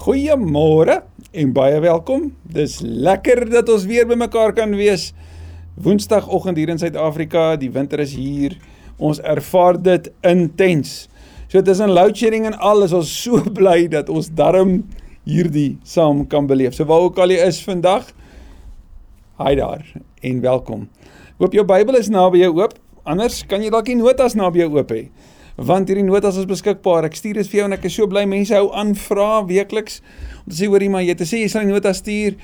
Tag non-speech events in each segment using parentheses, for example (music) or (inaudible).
Goeiemôre en baie welkom. Dis lekker dat ons weer bymekaar kan wees. Woensdagoggend hier in Suid-Afrika, die winter is hier. Ons ervaar dit intens. So tussen load shedding en al is ons so (laughs) bly dat ons darm hierdie saam kan beleef. So waar ook al jy is vandag, hi daar en welkom. Hoop jou Bybel is naby jou oop. Anders kan jy dalk die notas naby jou oop hê want hierdie notas is beskikbaar. Ek stuur dit vir jou en ek is so bly mense hou aan vra weekliks om te sê hoorie maar jy te sê jy sal die notas stuur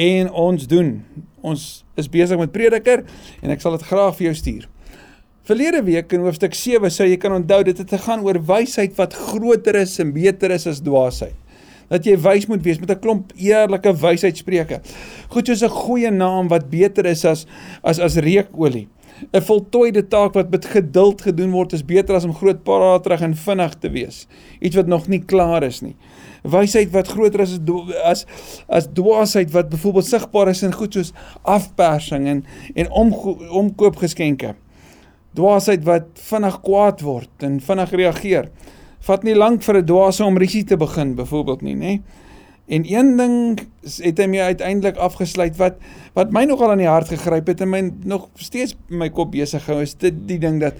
en ons doen. Ons is besig met Prediker en ek sal dit graag vir jou stuur. Verlede week in hoofstuk 7 sou jy kan onthou dit het te gaan oor wysheid wat groter is en beter is as dwaasheid. Dat jy wys moet wees met 'n klomp eerlike wysheidspreuke. Goed soos 'n goeie naam wat beter is as as as reukolie. 'n voltooide taak wat met geduld gedoen word is beter as om groot paraatrig en vinnig te wees. Iets wat nog nie klaar is nie. Wysheid wat groter is as as dwaasheid wat byvoorbeeld sigbaar is in goed soos afpersing en en om omkoopgeskenke. Dwaasheid wat vinnig kwaad word en vinnig reageer. Vat nie lank vir 'n dwaase om risie te begin byvoorbeeld nie, nê? Nee? En een ding het hy my uiteindelik afgesluit wat wat my nogal aan die hart gegryp het en my nog steeds my kop besig hou is dit die ding dat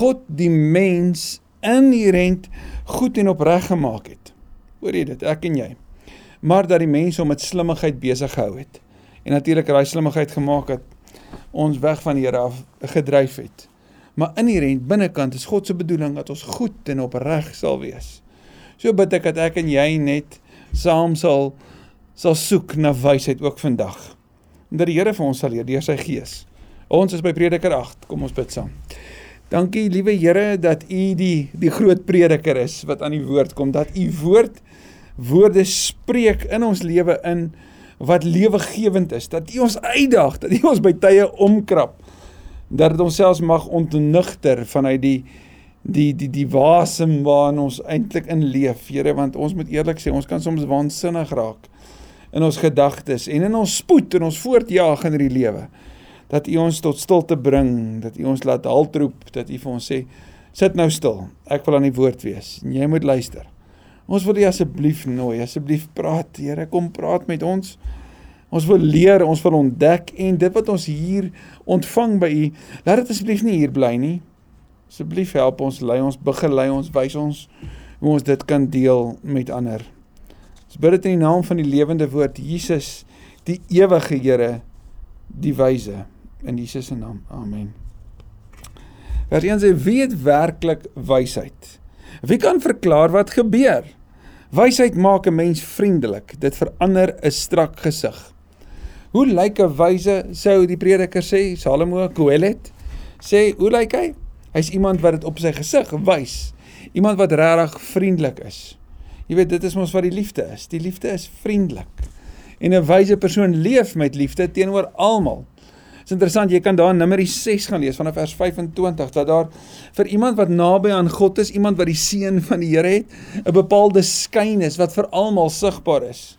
God die mens inherent goed en opreg gemaak het. Hoor jy dit? Ek en jy. Maar dat die mens hom met slimmigheid besig gehou het. En natuurlik raai slimmigheid gemaak het ons weg van die Here af gedryf het. Maar inherent binnekant is God se bedoeling dat ons goed en opreg sal wees. So bid ek dat ek en jy net saam sal sal soek na wysheid ook vandag. En dat die Here vir ons sal leer deur sy gees. Ons is by Prediker 8. Kom ons bid saam. Dankie liewe Here dat U die die groot prediker is wat aan die woord kom, dat U woord woorde spreek in ons lewe in wat lewegewend is, dat U ons uitdaag, dat U ons by tye omkrap, dat dit ons selfs mag ontnigter vanuit die die die die wasem waarin ons eintlik in leef, Here, want ons moet eerlik sê, ons kan soms waansinnig raak in ons gedagtes en in ons spoed en ons voortjaag in hierdie lewe. Dat U ons tot stilte bring, dat U ons laat haltroep, dat U vir ons sê, sit nou stil. Ek wil aan die woord wees en jy moet luister. Ons wil U asseblief nooi, asseblief praat, Here, kom praat met ons. Ons wil leer, ons wil ontdek en dit wat ons hier ontvang by U, laat dit asseblief nie hier bly nie. Asseblief help ons, lei ons, begelei ons, wys ons hoe ons dit kan deel met ander. Ons bid dit in die naam van die lewende woord Jesus, die ewige Here, die wyse in Jesus se naam. Amen. Vers 1 sê wie het werklik wysheid? Wie kan verklaar wat gebeur? Wysheid maak 'n mens vriendelik. Dit verander 'n strak gesig. Hoe lyk 'n wyse? Sou die prediker sê, Salomo Kohelet sê, hoe lyk hy? Hy's iemand wat dit op sy gesig wys. Iemand wat regtig vriendelik is. Jy weet, dit is mos wat die liefde is. Die liefde is vriendelik. En 'n wyse persoon leef met liefde teenoor almal. Dit is interessant, jy kan daar in Numeri 6 gaan lees vanaf vers 25 dat daar vir iemand wat naby aan God is, iemand wat die seën van die Here het, 'n bepaalde skyn is wat vir almal sigbaar is.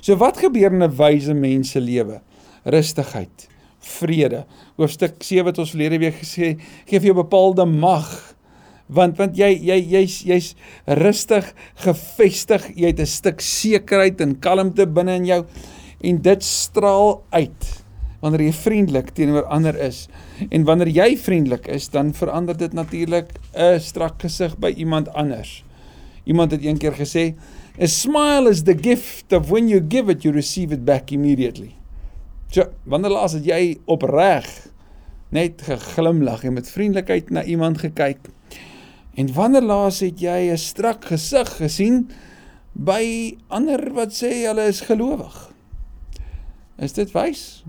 So wat gebeur in 'n wyse mens se lewe? Rustigheid, vrede. Hoofstuk 7 wat ons verlede week gesê, gee vir jou bepaalde mag. Want want jy jy jy's jy's rustig, gefestig, jy het 'n stuk sekerheid en kalmte binne in jou en dit straal uit wanneer jy vriendelik teenoor ander is. En wanneer jy vriendelik is, dan verander dit natuurlik 'n strak gesig by iemand anders. Iemand het eendag gesê, "A smile is the gift of when you give it you receive it back immediately." So, wanneer laas het jy opreg net geglimlag en met vriendelikheid na iemand gekyk? En wanneer laas het jy 'n strak gesig gesien by ander wat sê hulle is gelowig? Is dit wys?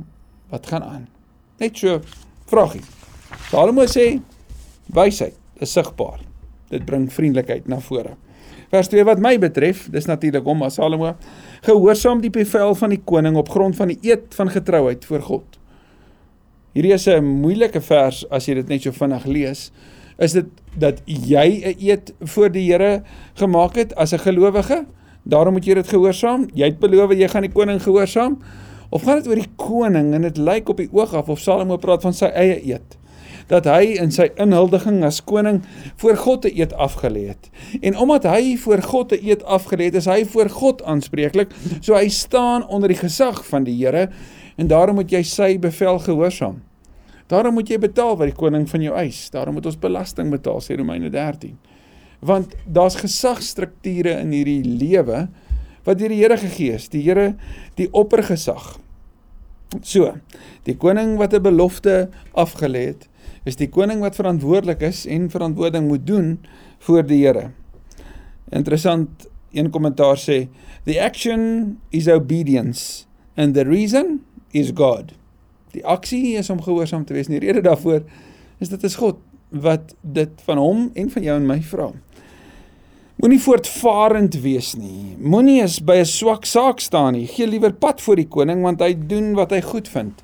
Wat gaan aan? Net so vragie. Salomo sê wysheid is sigbaar. Dit bring vriendelikheid na vore. Vers 2 wat my betref, dis natuurlik hom as Salomo, gehoorsaam die bevel van die koning op grond van die eed van getrouheid voor God. Hierdie is 'n moeilike vers as jy dit net so vinnig lees. Is dit dat jy 'n eed voor die Here gemaak het as 'n gelowige? Daarom moet jy dit gehoorsaam. Jy het beloof jy gaan die koning gehoorsaam. Of gaan dit oor die koning en dit lyk op die oog af of Salomo praat van sy eie eed? Dat hy in sy inhuldiging as koning voor God te eet afgelê het. En omdat hy voor God te eet afgelê het, is hy voor God aanspreeklik. So hy staan onder die gesag van die Here en daarom moet jy sy bevel gehoorsaam. Daarom moet jy betaal wat die koning van jou eis. Daarom moet ons belasting betaal, sê Romeine 13. Want daar's gesagstrukture in hierdie lewe wat deur die Here gegee is. Die Here, die oppergesag. So, die koning wat 'n belofte afgelê het, is die koning wat verantwoordelik is en verantwoording moet doen voor die Here. Interessant, een kommentaar sê, "The action is obedience and the reason is God." Die aksie is om gehoorsaam te wees. En die rede daarvoor is dit is God wat dit van hom en van jou en my vra. Moenie voortvarend wees nie. Moenie is by 'n swak saak staan nie. Gee liewer pad voor die koning want hy doen wat hy goed vind.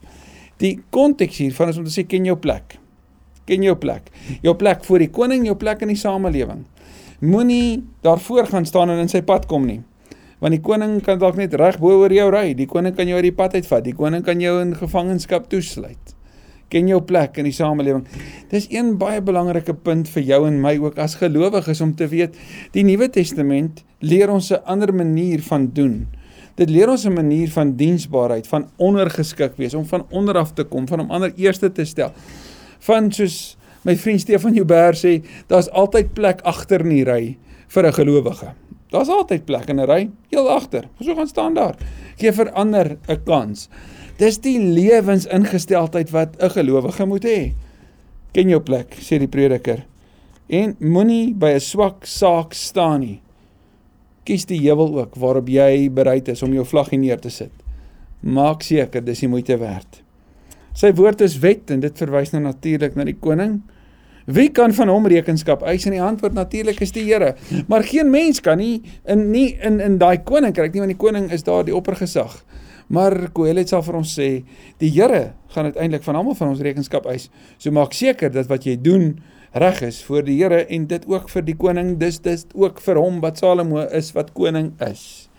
Die konteks hiervan is om te sê ken jou plek. Ken jou plek. Jou plek voor die koning, jou plek in die samelewing. Moenie daarvoor gaan staan en in sy pad kom nie. Want die koning kan dalk net reg bo oor jou ry. Die koning kan jou uit die pad uitvat. Die koning kan jou in gevangenskap toesluit ken jou plek in die samelewing. Dis een baie belangrike punt vir jou en my ook as gelowiges om te weet, die Nuwe Testament leer ons 'n ander manier van doen. Dit leer ons 'n manier van diensbaarheid, van ondergeskik wees, om van onder af te kom, van om ander eerste te stel. Van soos my vriend Stefan Joubert sê, daar's altyd plek agter in die ry vir 'n gelowige. Daar's altyd plek in 'n ry, heel agter. So gaan staan daar. Gee vir ander 'n kans. Dis die lewensingesteldheid wat 'n gelowige moet hê. Ken jou plek, sê die prediker. En moenie by 'n swak saak staan nie. Kies die heuwel ook waarop jy bereid is om jou vlaggie neer te sit. Maak seker dis die moeite werd. Sy woord is wet en dit verwys nou natuurlik na die koning. Wie kan van hom rekenskap eis? En die antwoord natuurlik is die Here. Maar geen mens kan nie in nie in in daai koninkryk nie want die koning is daar die oppergesag. Maar Kohelet sal vir ons sê, die Here gaan uiteindelik van almal van ons rekenskap eis. So maak seker dat wat jy doen reg is voor die Here en dit ook vir die koning, dis dis ook vir hom wat Salomo is wat koning is.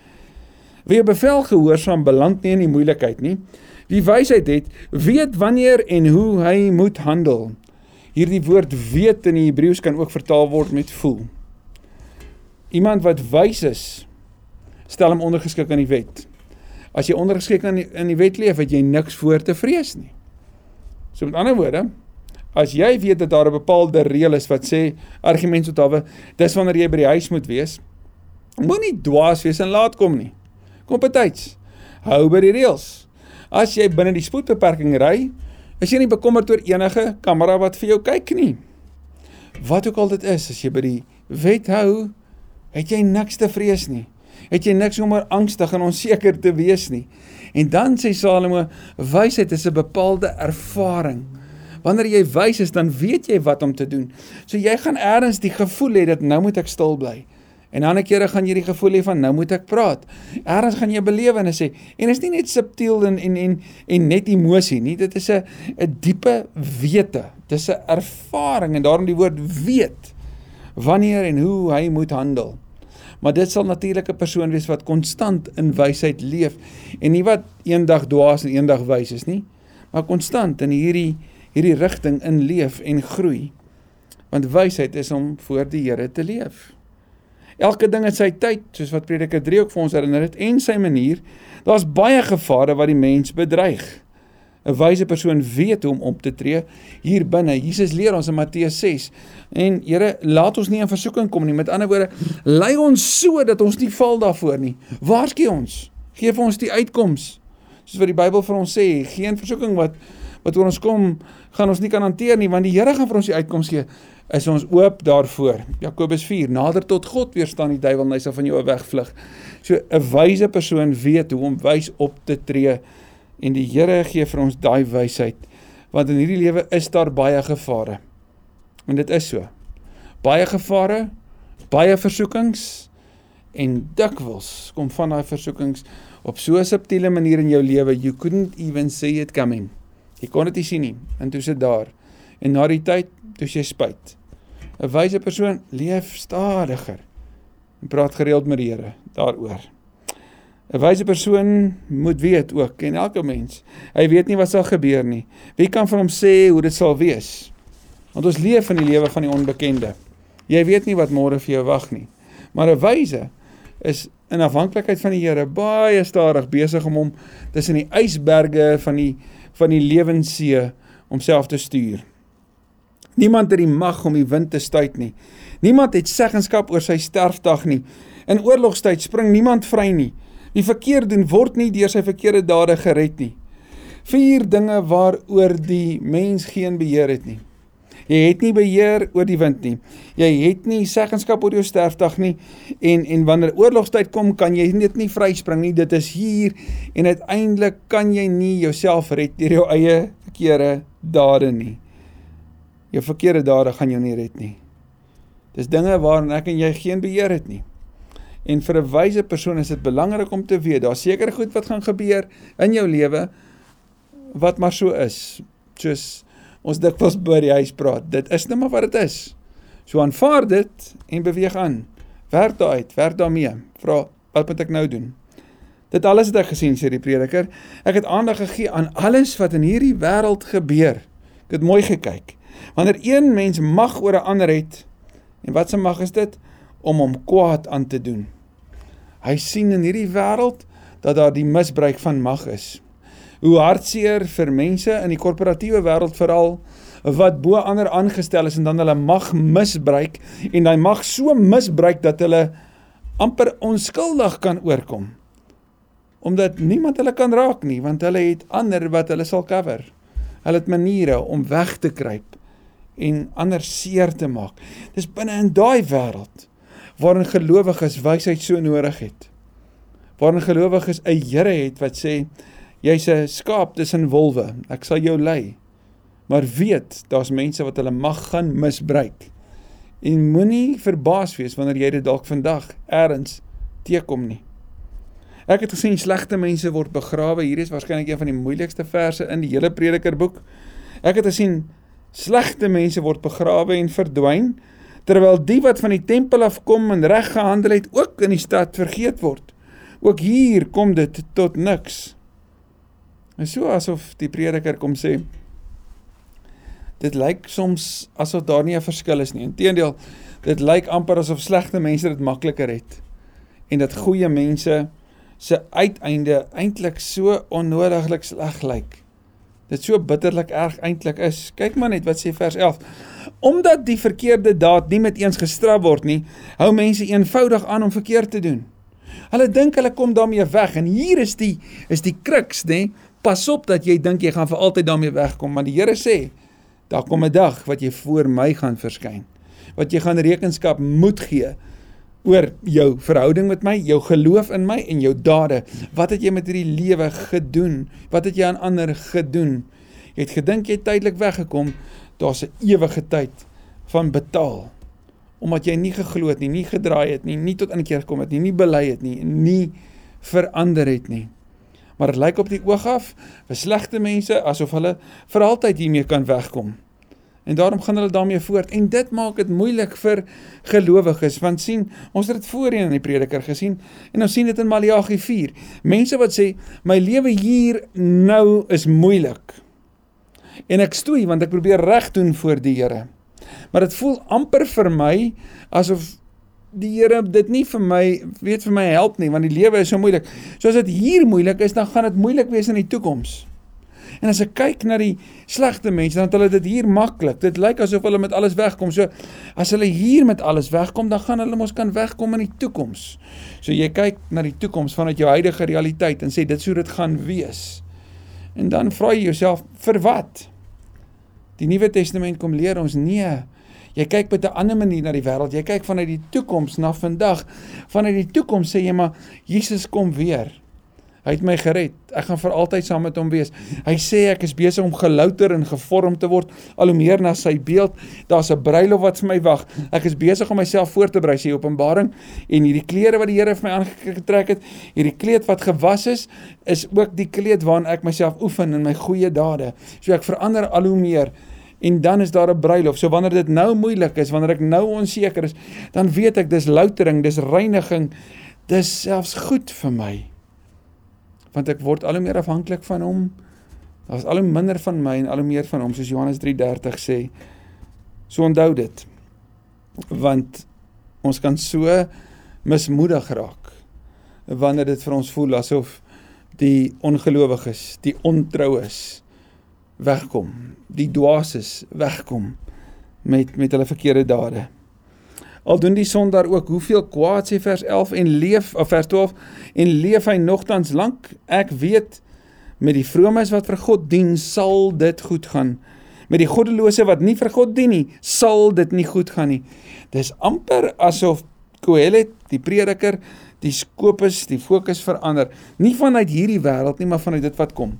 Wie bevel gehoorsaam beland nie in die moeilikheid nie. Wie wysheid het, weet wanneer en hoe hy moet handel. Hierdie woord weet in die Hebreëus kan ook vertaal word met voel. Iemand wat wys is, stel hom ondergeskik aan die wet. As jy ondergeskik in die, in die wet leef, het jy niks voor te vrees nie. So met ander woorde, as jy weet dat daar 'n bepaalde reël is wat sê argument tot hawe, dis wanneer jy by die huis moet wees, moenie dwaas wees en laat kom nie. Kom betyds. Hou by die reëls. As jy binne die spoedbeperking ry, is jy nie bekommerd oor enige kamera wat vir jou kyk nie. Wat ook al dit is, as jy by die wet hou, het jy niks te vrees nie het jy niks om angstig en onseker te wees nie. En dan sê Salomo, wysheid is 'n bepaalde ervaring. Wanneer jy wys is, dan weet jy wat om te doen. So jy gaan eers die gevoel hê dat nou moet ek stil bly. En ander kere gaan jy die gevoel hê van nou moet ek praat. Eers gaan jy belewe en sê en is nie net subtiel en en en en net emosie nie. Dit is 'n 'n diepe wete. Dis 'n ervaring en daarom die woord weet wanneer en hoe hy moet handel. Maar dit sal natuurlik 'n persoon wees wat konstant in wysheid leef en nie wat eendag dwaas en eendag wys is nie, maar konstant in hierdie hierdie rigting in leef en groei. Want wysheid is om voor die Here te leef. Elke ding het sy tyd, soos wat Prediker 3 ook vir ons herinner het, en sy manier. Daar's baie gevare wat die mens bedreig. 'n wyse persoon weet hoe om op te tree hier binne. Jesus leer ons in Matteus 6. En Here, laat ons nie in versoeking kom nie. Met ander woorde, lei ons so dat ons nie val daarvoor nie. Waarsku ons. Geef ons die uitkoms. Soos wat die Bybel vir ons sê, geen versoeking wat wat oor ons kom, gaan ons nie kan hanteer nie, want die Here gaan vir ons die uitkoms gee. Is ons oop daarvoor? Jakobus 4: Nader tot God weerstaan die duiwel en hy sal van jou wegvlug. So 'n wyse persoon weet hoe om wys op te tree En die Here gee vir ons daai wysheid want in hierdie lewe is daar baie gevare. En dit is so. Baie gevare, baie versoekings en dikwels kom van daai versoekings op so 'n subtiele manier in jou lewe you couldn't even see it coming. Jy kon dit nie sien nie. En toe sit daar. En na die tyd, toe jy spyt. 'n Wyse persoon leef stadiger en praat gereeld met die Here daaroor. 'n Wyse persoon moet weet ook en elke mens. Hy weet nie wat sal gebeur nie. Wie kan vir hom sê hoe dit sal wees? Want ons leef in die lewe van die onbekende. Jy weet nie wat môre vir jou wag nie. Maar 'n wyse is in afhanklikheid van die Here baie stadig besig om hom tussen die ysberge van die van die lewenssee homself te stuur. Niemand het die mag om die wind te stuit nie. Niemand het seggenskap oor sy sterfdag nie. In oorlogstyd spring niemand vry nie. Wie verkeerd doen word nie deur sy verkeerde dade gered nie. Vier dinge waaroor die mens geen beheer het nie. Jy het nie beheer oor die wind nie. Jy het nie seggenskap oor jou sterfdag nie en en wanneer oorlogstyd kom kan jy net nie vryspring nie. Dit is hier en uiteindelik kan jy nie jouself red deur jou eie verkeerde dade nie. Jou verkeerde dade gaan jou nie red nie. Dis dinge waaraan ek en jy geen beheer het nie. En vir 'n wyse persoon is dit belangrik om te weet, daar's seker goed wat gaan gebeur in jou lewe wat maar so is. Soos ons dikwels by die huis praat. Dit is net maar wat dit is. So aanvaar dit en beweeg aan. Werk daaruit, werk daarmee. Vra, wat moet ek nou doen? Dit alles het ek gesien sê die prediker. Ek het aandag gegee aan alles wat in hierdie wêreld gebeur. Ek het mooi gekyk. Wanneer een mens mag oor 'n ander het, en wat se mag is dit om hom kwaad aan te doen? Hy sien in hierdie wêreld dat daar die misbruik van mag is. Hoe hartseer vir mense in die korporatiewe wêreld veral wat bo ander aangestel is en dan hulle mag misbruik en daai mag so misbruik dat hulle amper onskuldig kan oorkom. Omdat niemand hulle kan raak nie want hulle het ander wat hulle sal cover. Hulle het maniere om weg te kruip en ander seer te maak. Dis binne in daai wêreld waarin gelowiges wysheid so nodig het. Waarin gelowiges 'n Here het wat sê jy's 'n skaap tussen wolwe, ek sal jou lei. Maar weet, daar's mense wat hulle mag gaan misbruik. En moenie verbaas wees wanneer jy dit dalk vandag ergens teekom nie. Ek het gesien slegte mense word begrawe. Hier is waarskynlik een van die moeilikste verse in die hele Predikerboek. Ek het gesien Slegte mense word begrawe en verdwyn, terwyl die wat van die tempel afkom en reg gehandel het, ook in die stad vergeet word. Ook hier kom dit tot niks. En so asof die prediker kom sê dit lyk soms asof daar nie 'n verskil is nie. Inteendeel, dit lyk amper asof slegte mense dit makliker het en dat goeie mense se uiteinde eintlik so onnodiglik sleg lyk dit so bitterlik erg eintlik is. Kyk maar net wat sê vers 11. Omdat die verkeerde daad nie met eens gestraf word nie, hou mense eenvoudig aan om verkeerd te doen. Hulle dink hulle kom daarmee weg en hier is die is die kruks, nê? Pas op dat jy dink jy gaan vir altyd daarmee wegkom, maar die Here sê daar kom 'n dag wat jy voor my gaan verskyn. Wat jy gaan rekenskap moet gee oor jou verhouding met my, jou geloof in my en jou dade. Wat het jy met hierdie lewe gedoen? Wat het jy aan ander gedoen? Jy het gedink jy tydelik weggekom, daar's 'n ewige tyd van betaal. Omdat jy nie geglo het nie, nie gedraai het nie, nie tot in keer gekom het nie, nie bely het nie, nie verander het nie. Maar dit lyk op die oog af vir slegte mense asof hulle vir altyd hiermee kan wegkom. En daarom gaan hulle daarmee voort en dit maak dit moeilik vir gelowiges want sien ons het dit voorheen in die prediker gesien en ons sien dit in Maleagi 4. Mense wat sê my lewe hier nou is moeilik. En ek stoei want ek probeer reg doen voor die Here. Maar dit voel amper vir my asof die Here dit nie vir my weet vir my help nie want die lewe is so moeilik. So as dit hier moeilik is dan gaan dit moeilik wees in die toekoms. En as ek kyk na die slegte mense, dan het hulle dit hier maklik. Dit lyk asof hulle met alles wegkom. So as hulle hier met alles wegkom, dan gaan hulle mos kan wegkom in die toekoms. So jy kyk na die toekoms vanuit jou huidige realiteit en sê dit sou dit gaan wees. En dan vra jy jouself, vir wat? Die Nuwe Testament kom leer ons nee. Jy kyk met 'n ander manier na die wêreld. Jy kyk vanuit die toekoms na vandag. Vanuit die toekoms sê jy maar Jesus kom weer. Hy het my gered. Ek gaan vir altyd saam met hom wees. Hy sê ek is besig om gelouter en gevorm te word al hoe meer na sy beeld. Daar's 'n bruilof wat vir my wag. Ek is besig om myself voor te berei, sê Openbaring. En hierdie klere wat die Here vir my aangetrek het, hierdie kleed wat gewas is, is ook die kleed waarin ek myself oefen in my goeie dade. So ek verander al hoe meer en dan is daar 'n bruilof. So wanneer dit nou moeilik is, wanneer ek nou onseker is, dan weet ek dis loutering, dis reiniging, dis selfs goed vir my want ek word al hoe meer afhanklik van hom. Daar's al hoe minder van my en al hoe meer van hom soos Johannes 3:30 sê. So onthou dit. Want ons kan so mismoedig raak wanneer dit vir ons voel asof die ongelowiges, die ontroues wegkom, die dwaases wegkom met met hulle verkeerde dade. Al doen die sondaar ook hoeveel kwaad sê vers 11 en leef of vers 12 en leef hy nogtans lank ek weet met die vromes wat vir God dien sal dit goed gaan. Met die goddelose wat nie vir God dien nie sal dit nie goed gaan nie. Dis amper asof Kohelet die prediker die skopus die fokus verander. Nie vanuit hierdie wêreld nie maar vanuit dit wat kom.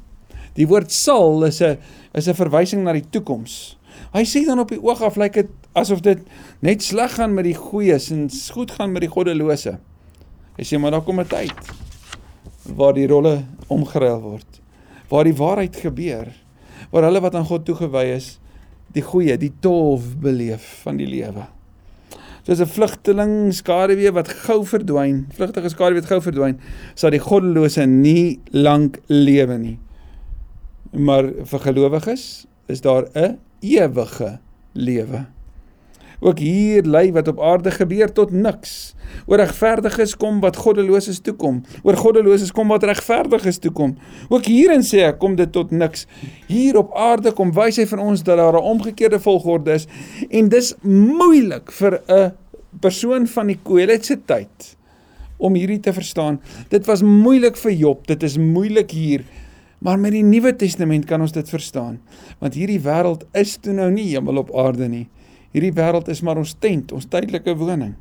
Die woord sal is 'n is 'n verwysing na die toekoms Hy sê dan op die oog af lyk dit asof dit net sleg gaan met die goeies en goed gaan met die goddelose. Hy sê maar daar kom 'n tyd waar die rolle omgeruil word. Waar die waarheid gebeur. Waar hulle wat aan God toegewy is, die goeie, die tof beleef van die lewe. Soos 'n vlugteling skaduwee wat gou verdwyn, vlugtige skaduwee wat gou verdwyn, sal die goddelose nie lank lewe nie. Maar vir gelowiges is daar 'n ewige lewe. Ook hier lei wat op aarde gebeur tot niks. Oor regverdiges kom wat goddeloses toe kom. Oor goddeloses kom wat regverdiges toe kom. Ook hierin sê ek kom dit tot niks. Hier op aarde kom wys hy vir ons dat daar 'n omgekeerde volgorde is en dis moeilik vir 'n persoon van die Koheletse tyd om hierdie te verstaan. Dit was moeilik vir Job, dit is moeilik hier Maar met die Nuwe Testament kan ons dit verstaan. Want hierdie wêreld is toe nou nie hemel op aarde nie. Hierdie wêreld is maar ons tent, ons tydelike woning.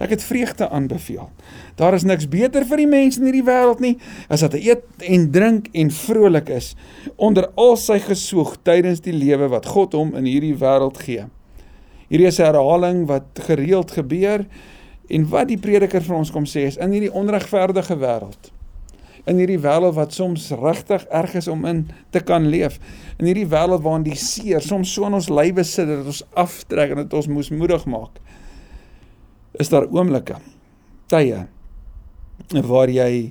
Ek het vreugde aanbeveel. Daar is niks beter vir die mense in hierdie wêreld nie as dat hy eet en drink en vrolik is onder al sy gesoeg tydens die lewe wat God hom in hierdie wêreld gee. Hierdie is 'n herhaling wat gereeld gebeur en wat die prediker vir ons kom sê is in hierdie onregverdige wêreld in hierdie wêreld wat soms regtig erg is om in te kan leef. In hierdie wêreld waarin die seer soms so in ons lywe sit dat ons aftrek en dit ons moes moedig maak. Is daar oomblikke, tye waar jy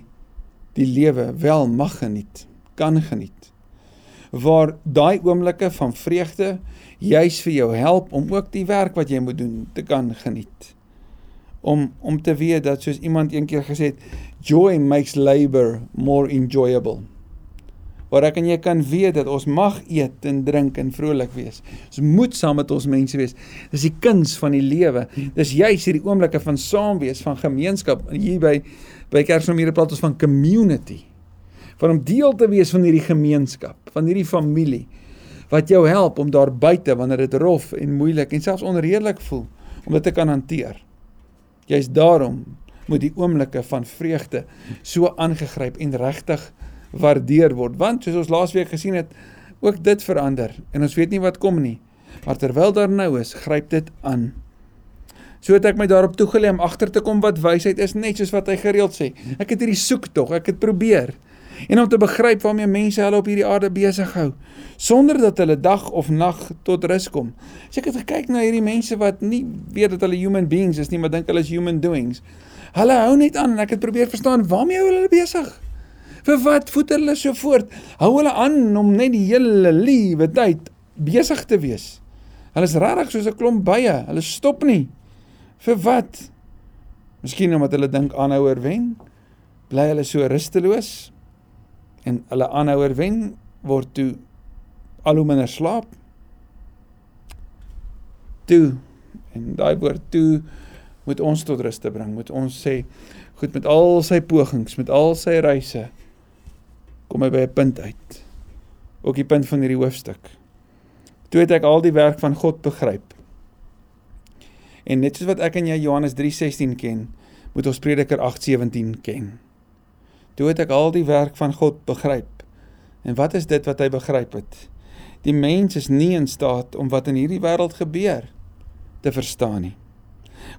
die lewe wel mag geniet, kan geniet. Waar daai oomblikke van vreugde juis vir jou help om ook die werk wat jy moet doen te kan geniet om om te weet dat soos iemand eendag gesê het joy makes labor more enjoyable. Waar ek en jy kan weet dat ons mag eet en drink en vrolik wees. Ons moet saam met ons mense wees. Dis die kuns van die lewe. Dis juis hierdie oomblikke van saam wees, van gemeenskap. Hier by by Kersfees praat ons van community. Van om deel te wees van hierdie gemeenskap, van hierdie familie wat jou help om daar buite wanneer dit rof en moeilik en selfs onredelik voel om dit te kan hanteer. Jy's daarom moet die oomblikke van vreugde so aangegryp en regtig waardeer word. Want soos ons laasweek gesien het ook dit verander en ons weet nie wat kom nie. Maar terwyl daar nou is gryp dit aan. So het ek my daarop toegelê om agter te kom wat wysheid is net soos wat hy gereeld sê. Ek het hierdie soek tog ek het probeer en om te begryp waarmee mense hulle op hierdie aarde besig hou sonder dat hulle dag of nag tot rus kom. As ek het gekyk na hierdie mense wat nie weet dat hulle human beings is nie, maar dink hulle is human doings. Hulle hou net aan en ek het probeer verstaan waarmee hou hulle besig? Vir wat voed hulle so voort? Hou hulle aan om net die hele liewe tyd besig te wees? Hulle is regtig soos 'n klomp bye. Hulle stop nie. Vir wat? Miskien omdat hulle dink aanhouer wen. Bly hulle so rusteloos? En hulle aanhouer wen word toe al hoe minder slaap. Toe en daai woord toe moet ons tot rus te bring. Moet ons sê goed met al sy pogings, met al sy reise kom hy by 'n punt uit. Ook die punt van hierdie hoofstuk. Toe het ek al die werk van God begryp. En net soos wat ek en jy Johannes 3:16 ken, moet ons Prediker 8:17 ken. Toe het ek al die werk van God begryp. En wat is dit wat hy begryp het? Die mens is nie in staat om wat in hierdie wêreld gebeur te verstaan nie.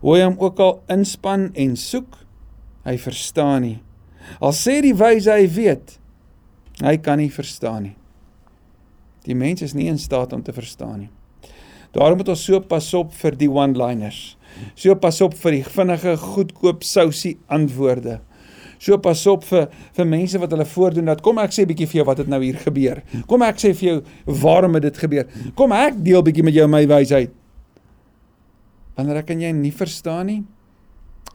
Hoe hy hom ook al inspann en soek, hy verstaan nie. Al sê die wyse hy weet, hy kan nie verstaan nie. Die mens is nie in staat om te verstaan nie. Daarom moet ons so pas op vir die one-liners. So pas op vir die vinnige, goedkoop sousie antwoorde. So pas op vir vir mense wat hulle voordoen dat kom ek sê bietjie vir jou wat het nou hier gebeur. Kom ek sê vir jou waarom het dit gebeur. Kom ek deel bietjie met jou my wysheid. Wanneer ek en jy nie verstaan nie,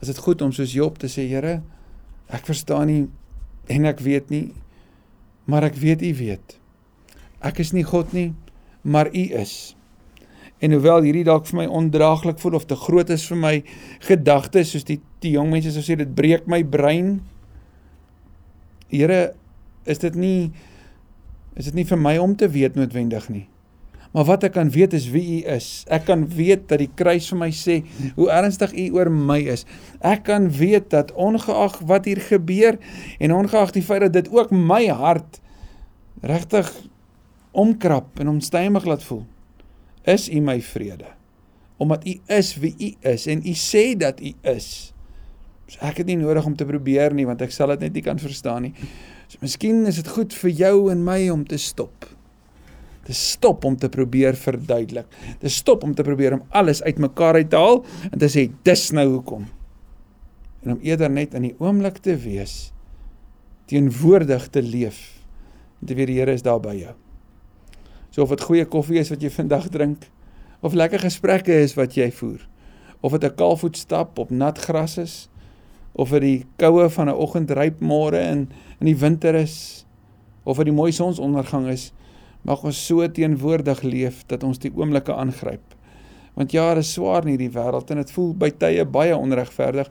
is dit goed om soos Job te sê, Here, ek verstaan nie en ek weet nie, maar ek weet U weet. Ek is nie God nie, maar U is. En hoewel hierdie dalk vir my ondraaglik voel of te groot is vir my gedagtes, soos die die jong mense sou sê dit breek my brein. Here, is dit nie is dit nie vir my om te weet noodwendig nie. Maar wat ek kan weet is wie U is. Ek kan weet dat die kruis vir my sê hoe ernstig U oor my is. Ek kan weet dat ongeag wat hier gebeur en ongeag die feit dat dit ook my hart regtig omkrap en omstuimig laat voel, is U my vrede. Omdat U is wie U is en U sê dat U is. So ek het nie nodig om te probeer nie want ek sal dit net nie kan verstaan nie. So miskien is dit goed vir jou en my om te stop. Te stop om te probeer verduidelik. Te stop om te probeer om alles uitmekaar uit te haal en te sê dis nou hoekom. En om eerder net in die oomblik te wees, teenwoordig te leef. En te weet die Here is daar by jou. So of dit goeie koffie is wat jy vandag drink of lekker gesprekke is wat jy voer of dit 'n kaalvoet stap op nat gras is of dit die koue van 'n oggendryp môre in in die winter is of dit die mooi sonsondergang is mag ons so teenwoordig leef dat ons die oomblikke aangryp. Want ja dit is swaar in hierdie wêreld en dit voel by tye baie onregverdig.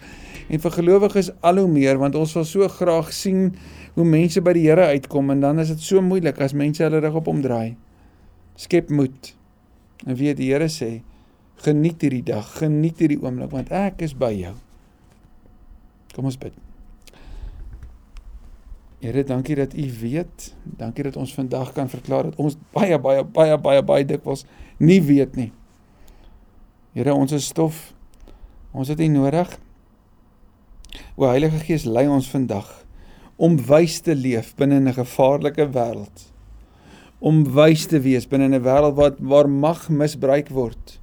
En vir gelowiges al hoe meer want ons wil so graag sien hoe mense by die Here uitkom en dan is dit so moeilik as mense hulle rug op omdraai. Skep moed en weet die Here sê geniet hierdie dag geniet hierdie oomblik want ek is by jou Kom ons bid. Here, dankie dat U weet. Dankie dat ons vandag kan verklaar dat ons baie baie baie baie baie dikwels nie weet nie. Here, ons is stof. Ons het U nodig. O Heilige Gees, lei ons vandag om wys te leef binne 'n gevaarlike wêreld. Om wys te wees binne 'n wêreld wat waar mag misbruik word.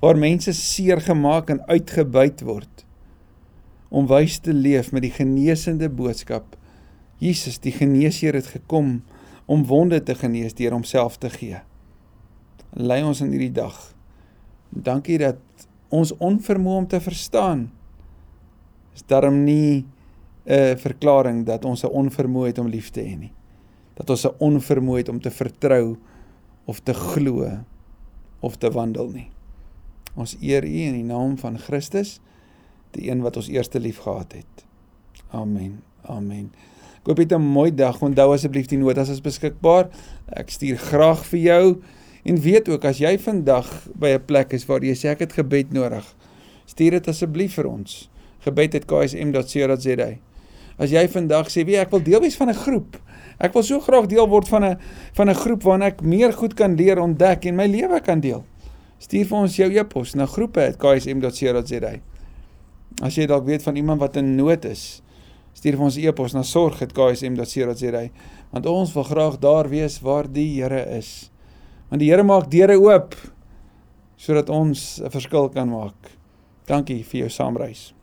Waar mense seer gemaak en uitgebuit word om wys te leef met die genesende boodskap. Jesus, die geneesheer het gekom om wonde te genees deur homself te gee. Lei ons in hierdie dag. Dankie dat ons onvermoë om te verstaan is daarom nie 'n verklaring dat ons 'n onvermoë het om lief te hê nie. Dat ons 'n onvermoë het om te vertrou of te glo of te wandel nie. Ons eer U in die naam van Christus die een wat ons eerste lief gehad het. Amen. Amen. Ek hoop jy het 'n mooi dag. Onthou asseblief die notas is beskikbaar. Ek stuur graag vir jou en weet ook as jy vandag by 'n plek is waar jy sê ek het gebed nodig, stuur dit asseblief vir ons. gebed@ksm.co.za. As jy vandag sê, "Wie ek wil deel wees van 'n groep. Ek wil so graag deel word van 'n van 'n groep waarin ek meer goed kan leer ontdek en my lewe kan deel." Stuur vir ons jou e-pos na groepe@ksm.co.za. As jy dalk weet van iemand wat in nood is, stuur vir ons e-pos na sorg@ksm.co.za want ons wil graag daar wees waar die Here is. Want die Here maak deure oop sodat ons 'n verskil kan maak. Dankie vir jou saamreis.